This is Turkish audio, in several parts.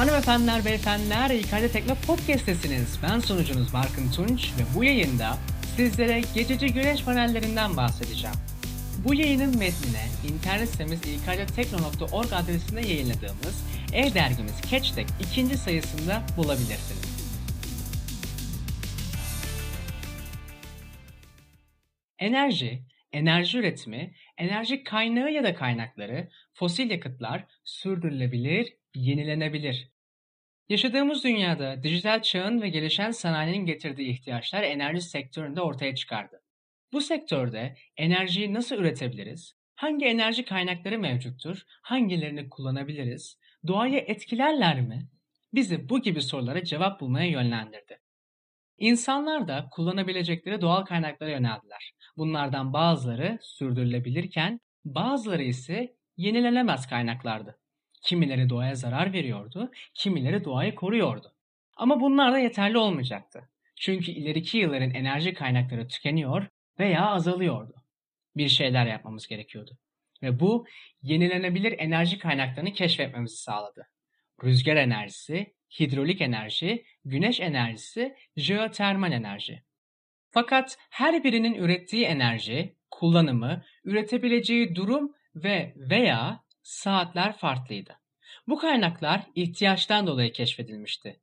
Hanımefendiler, beyefendiler, İKD Tekno Podcast'tesiniz. Ben sunucunuz Barkın Tunç ve bu yayında sizlere geçici güneş panellerinden bahsedeceğim. Bu yayının metnine internet sitemiz ikdtekno.org adresinde yayınladığımız e-dergimiz Catchtek ikinci sayısında bulabilirsiniz. Enerji, enerji üretimi, enerji kaynağı ya da kaynakları, fosil yakıtlar sürdürülebilir, yenilenebilir. Yaşadığımız dünyada dijital çağın ve gelişen sanayinin getirdiği ihtiyaçlar enerji sektöründe ortaya çıkardı. Bu sektörde enerjiyi nasıl üretebiliriz? Hangi enerji kaynakları mevcuttur? Hangilerini kullanabiliriz? Doğayı etkilerler mi? Bizi bu gibi sorulara cevap bulmaya yönlendirdi. İnsanlar da kullanabilecekleri doğal kaynaklara yöneldiler. Bunlardan bazıları sürdürülebilirken bazıları ise yenilenemez kaynaklardı. Kimileri doğaya zarar veriyordu, kimileri doğayı koruyordu. Ama bunlar da yeterli olmayacaktı. Çünkü ileriki yılların enerji kaynakları tükeniyor veya azalıyordu. Bir şeyler yapmamız gerekiyordu. Ve bu yenilenebilir enerji kaynaklarını keşfetmemizi sağladı. Rüzgar enerjisi, hidrolik enerji, güneş enerjisi, jeotermal enerji. Fakat her birinin ürettiği enerji, kullanımı, üretebileceği durum ve veya saatler farklıydı. Bu kaynaklar ihtiyaçtan dolayı keşfedilmişti.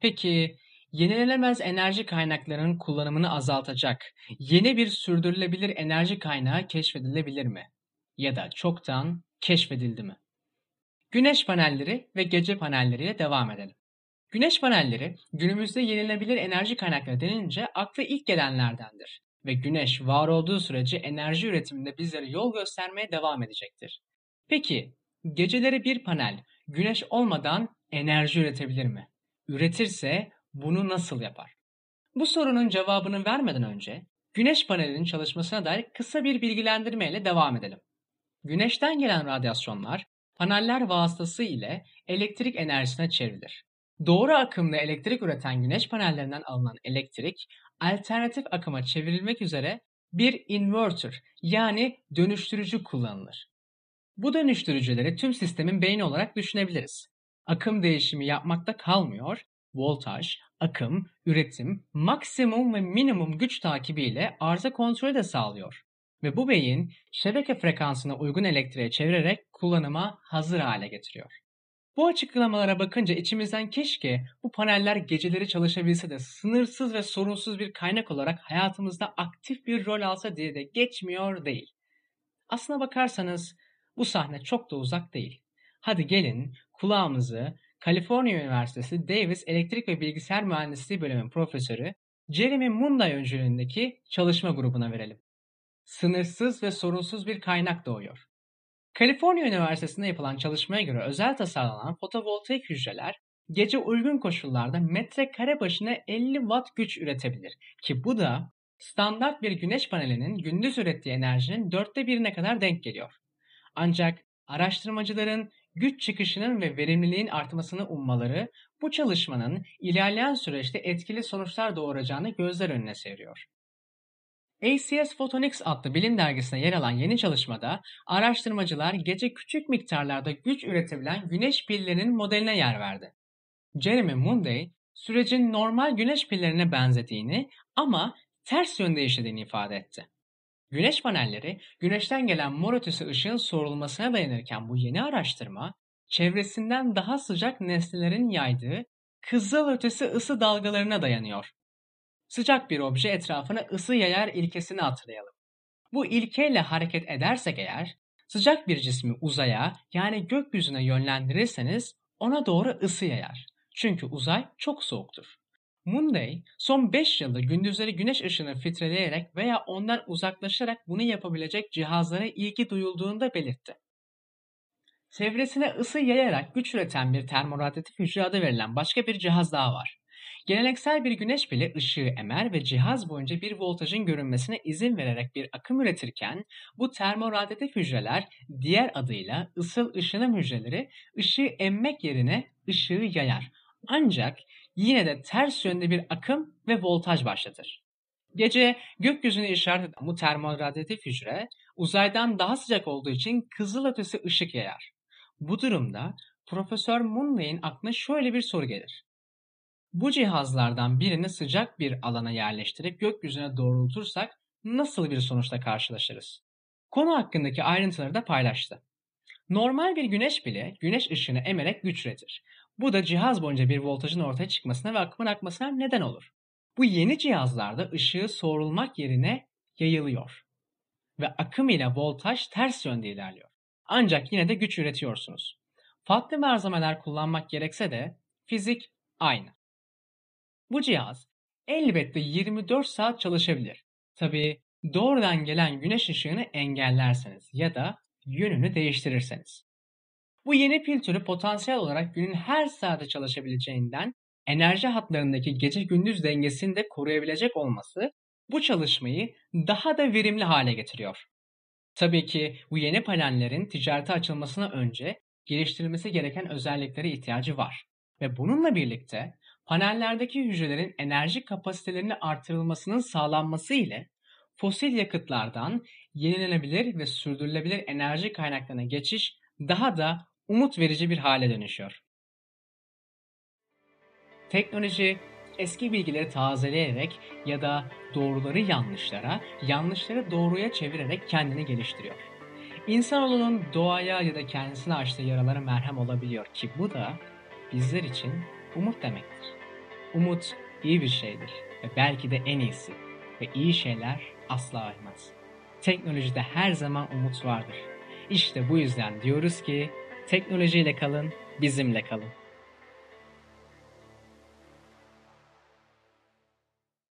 Peki yenilenemez enerji kaynaklarının kullanımını azaltacak yeni bir sürdürülebilir enerji kaynağı keşfedilebilir mi? Ya da çoktan keşfedildi mi? Güneş panelleri ve gece panelleriyle devam edelim. Güneş panelleri günümüzde yenilenebilir enerji kaynakları denince akla ilk gelenlerdendir ve güneş var olduğu sürece enerji üretiminde bizlere yol göstermeye devam edecektir. Peki geceleri bir panel güneş olmadan enerji üretebilir mi? Üretirse bunu nasıl yapar? Bu sorunun cevabını vermeden önce güneş panelinin çalışmasına dair kısa bir bilgilendirme ile devam edelim. Güneşten gelen radyasyonlar paneller vasıtası ile elektrik enerjisine çevrilir. Doğru akımlı elektrik üreten güneş panellerinden alınan elektrik alternatif akıma çevrilmek üzere bir inverter yani dönüştürücü kullanılır. Bu dönüştürücüleri tüm sistemin beyni olarak düşünebiliriz. Akım değişimi yapmakta kalmıyor, voltaj, akım, üretim, maksimum ve minimum güç takibiyle arıza kontrolü de sağlıyor. Ve bu beyin şebeke frekansına uygun elektriğe çevirerek kullanıma hazır hale getiriyor. Bu açıklamalara bakınca içimizden keşke bu paneller geceleri çalışabilse de sınırsız ve sorunsuz bir kaynak olarak hayatımızda aktif bir rol alsa diye de geçmiyor değil. Aslına bakarsanız bu sahne çok da uzak değil. Hadi gelin kulağımızı Kaliforniya Üniversitesi Davis Elektrik ve Bilgisayar Mühendisliği Bölümü profesörü Jeremy Munday öncülüğündeki çalışma grubuna verelim. Sınırsız ve sorunsuz bir kaynak doğuyor. Kaliforniya Üniversitesi'nde yapılan çalışmaya göre özel tasarlanan fotovoltaik hücreler gece uygun koşullarda metrekare başına 50 watt güç üretebilir ki bu da standart bir güneş panelinin gündüz ürettiği enerjinin dörtte birine kadar denk geliyor. Ancak araştırmacıların güç çıkışının ve verimliliğin artmasını ummaları bu çalışmanın ilerleyen süreçte etkili sonuçlar doğuracağını gözler önüne seriyor. ACS Photonics adlı bilim dergisine yer alan yeni çalışmada araştırmacılar gece küçük miktarlarda güç üretebilen güneş pillerinin modeline yer verdi. Jeremy Munday, sürecin normal güneş pillerine benzediğini ama ters yönde işlediğini ifade etti. Güneş panelleri güneşten gelen mor ötesi ışığın sorulmasına dayanırken bu yeni araştırma çevresinden daha sıcak nesnelerin yaydığı kızıl ötesi ısı dalgalarına dayanıyor. Sıcak bir obje etrafına ısı yayar ilkesini hatırlayalım. Bu ilkeyle hareket edersek eğer sıcak bir cismi uzaya yani gökyüzüne yönlendirirseniz ona doğru ısı yayar. Çünkü uzay çok soğuktur. Monday son 5 yılda gündüzleri güneş ışını filtreleyerek veya ondan uzaklaşarak bunu yapabilecek cihazlara ilgi duyulduğunu belirtti. Çevresine ısı yayarak güç üreten bir termoradyatif hücre adı verilen başka bir cihaz daha var. Geleneksel bir güneş pili ışığı emer ve cihaz boyunca bir voltajın görünmesine izin vererek bir akım üretirken bu termoradyatif hücreler diğer adıyla ısıl ışınım hücreleri ışığı emmek yerine ışığı yayar. Ancak yine de ters yönde bir akım ve voltaj başlatır. Gece gökyüzünü işaret eden bu termoradyatif hücre uzaydan daha sıcak olduğu için kızıl ötesi ışık yayar. Bu durumda Profesör Munley'in aklına şöyle bir soru gelir. Bu cihazlardan birini sıcak bir alana yerleştirip gökyüzüne doğrultursak nasıl bir sonuçla karşılaşırız? Konu hakkındaki ayrıntıları da paylaştı. Normal bir güneş bile güneş ışığını emerek güç üretir. Bu da cihaz boyunca bir voltajın ortaya çıkmasına ve akımın akmasına neden olur. Bu yeni cihazlarda ışığı soğurulmak yerine yayılıyor. Ve akım ile voltaj ters yönde ilerliyor. Ancak yine de güç üretiyorsunuz. Farklı malzemeler kullanmak gerekse de fizik aynı. Bu cihaz elbette 24 saat çalışabilir. Tabii doğrudan gelen güneş ışığını engellerseniz ya da yönünü değiştirirseniz. Bu yeni pil türü potansiyel olarak günün her saati çalışabileceğinden enerji hatlarındaki gece gündüz dengesini de koruyabilecek olması bu çalışmayı daha da verimli hale getiriyor. Tabii ki bu yeni panellerin ticarete açılmasına önce geliştirilmesi gereken özelliklere ihtiyacı var. Ve bununla birlikte panellerdeki hücrelerin enerji kapasitelerinin artırılmasının sağlanması ile fosil yakıtlardan yenilenebilir ve sürdürülebilir enerji kaynaklarına geçiş daha da umut verici bir hale dönüşüyor. Teknoloji eski bilgileri tazeleyerek ya da doğruları yanlışlara, yanlışları doğruya çevirerek kendini geliştiriyor. İnsanoğlunun doğaya ya da kendisine açtığı yaralara merhem olabiliyor ki bu da bizler için umut demektir. Umut iyi bir şeydir ve belki de en iyisi ve iyi şeyler asla ölmez. Teknolojide her zaman umut vardır. İşte bu yüzden diyoruz ki teknolojiyle kalın, bizimle kalın.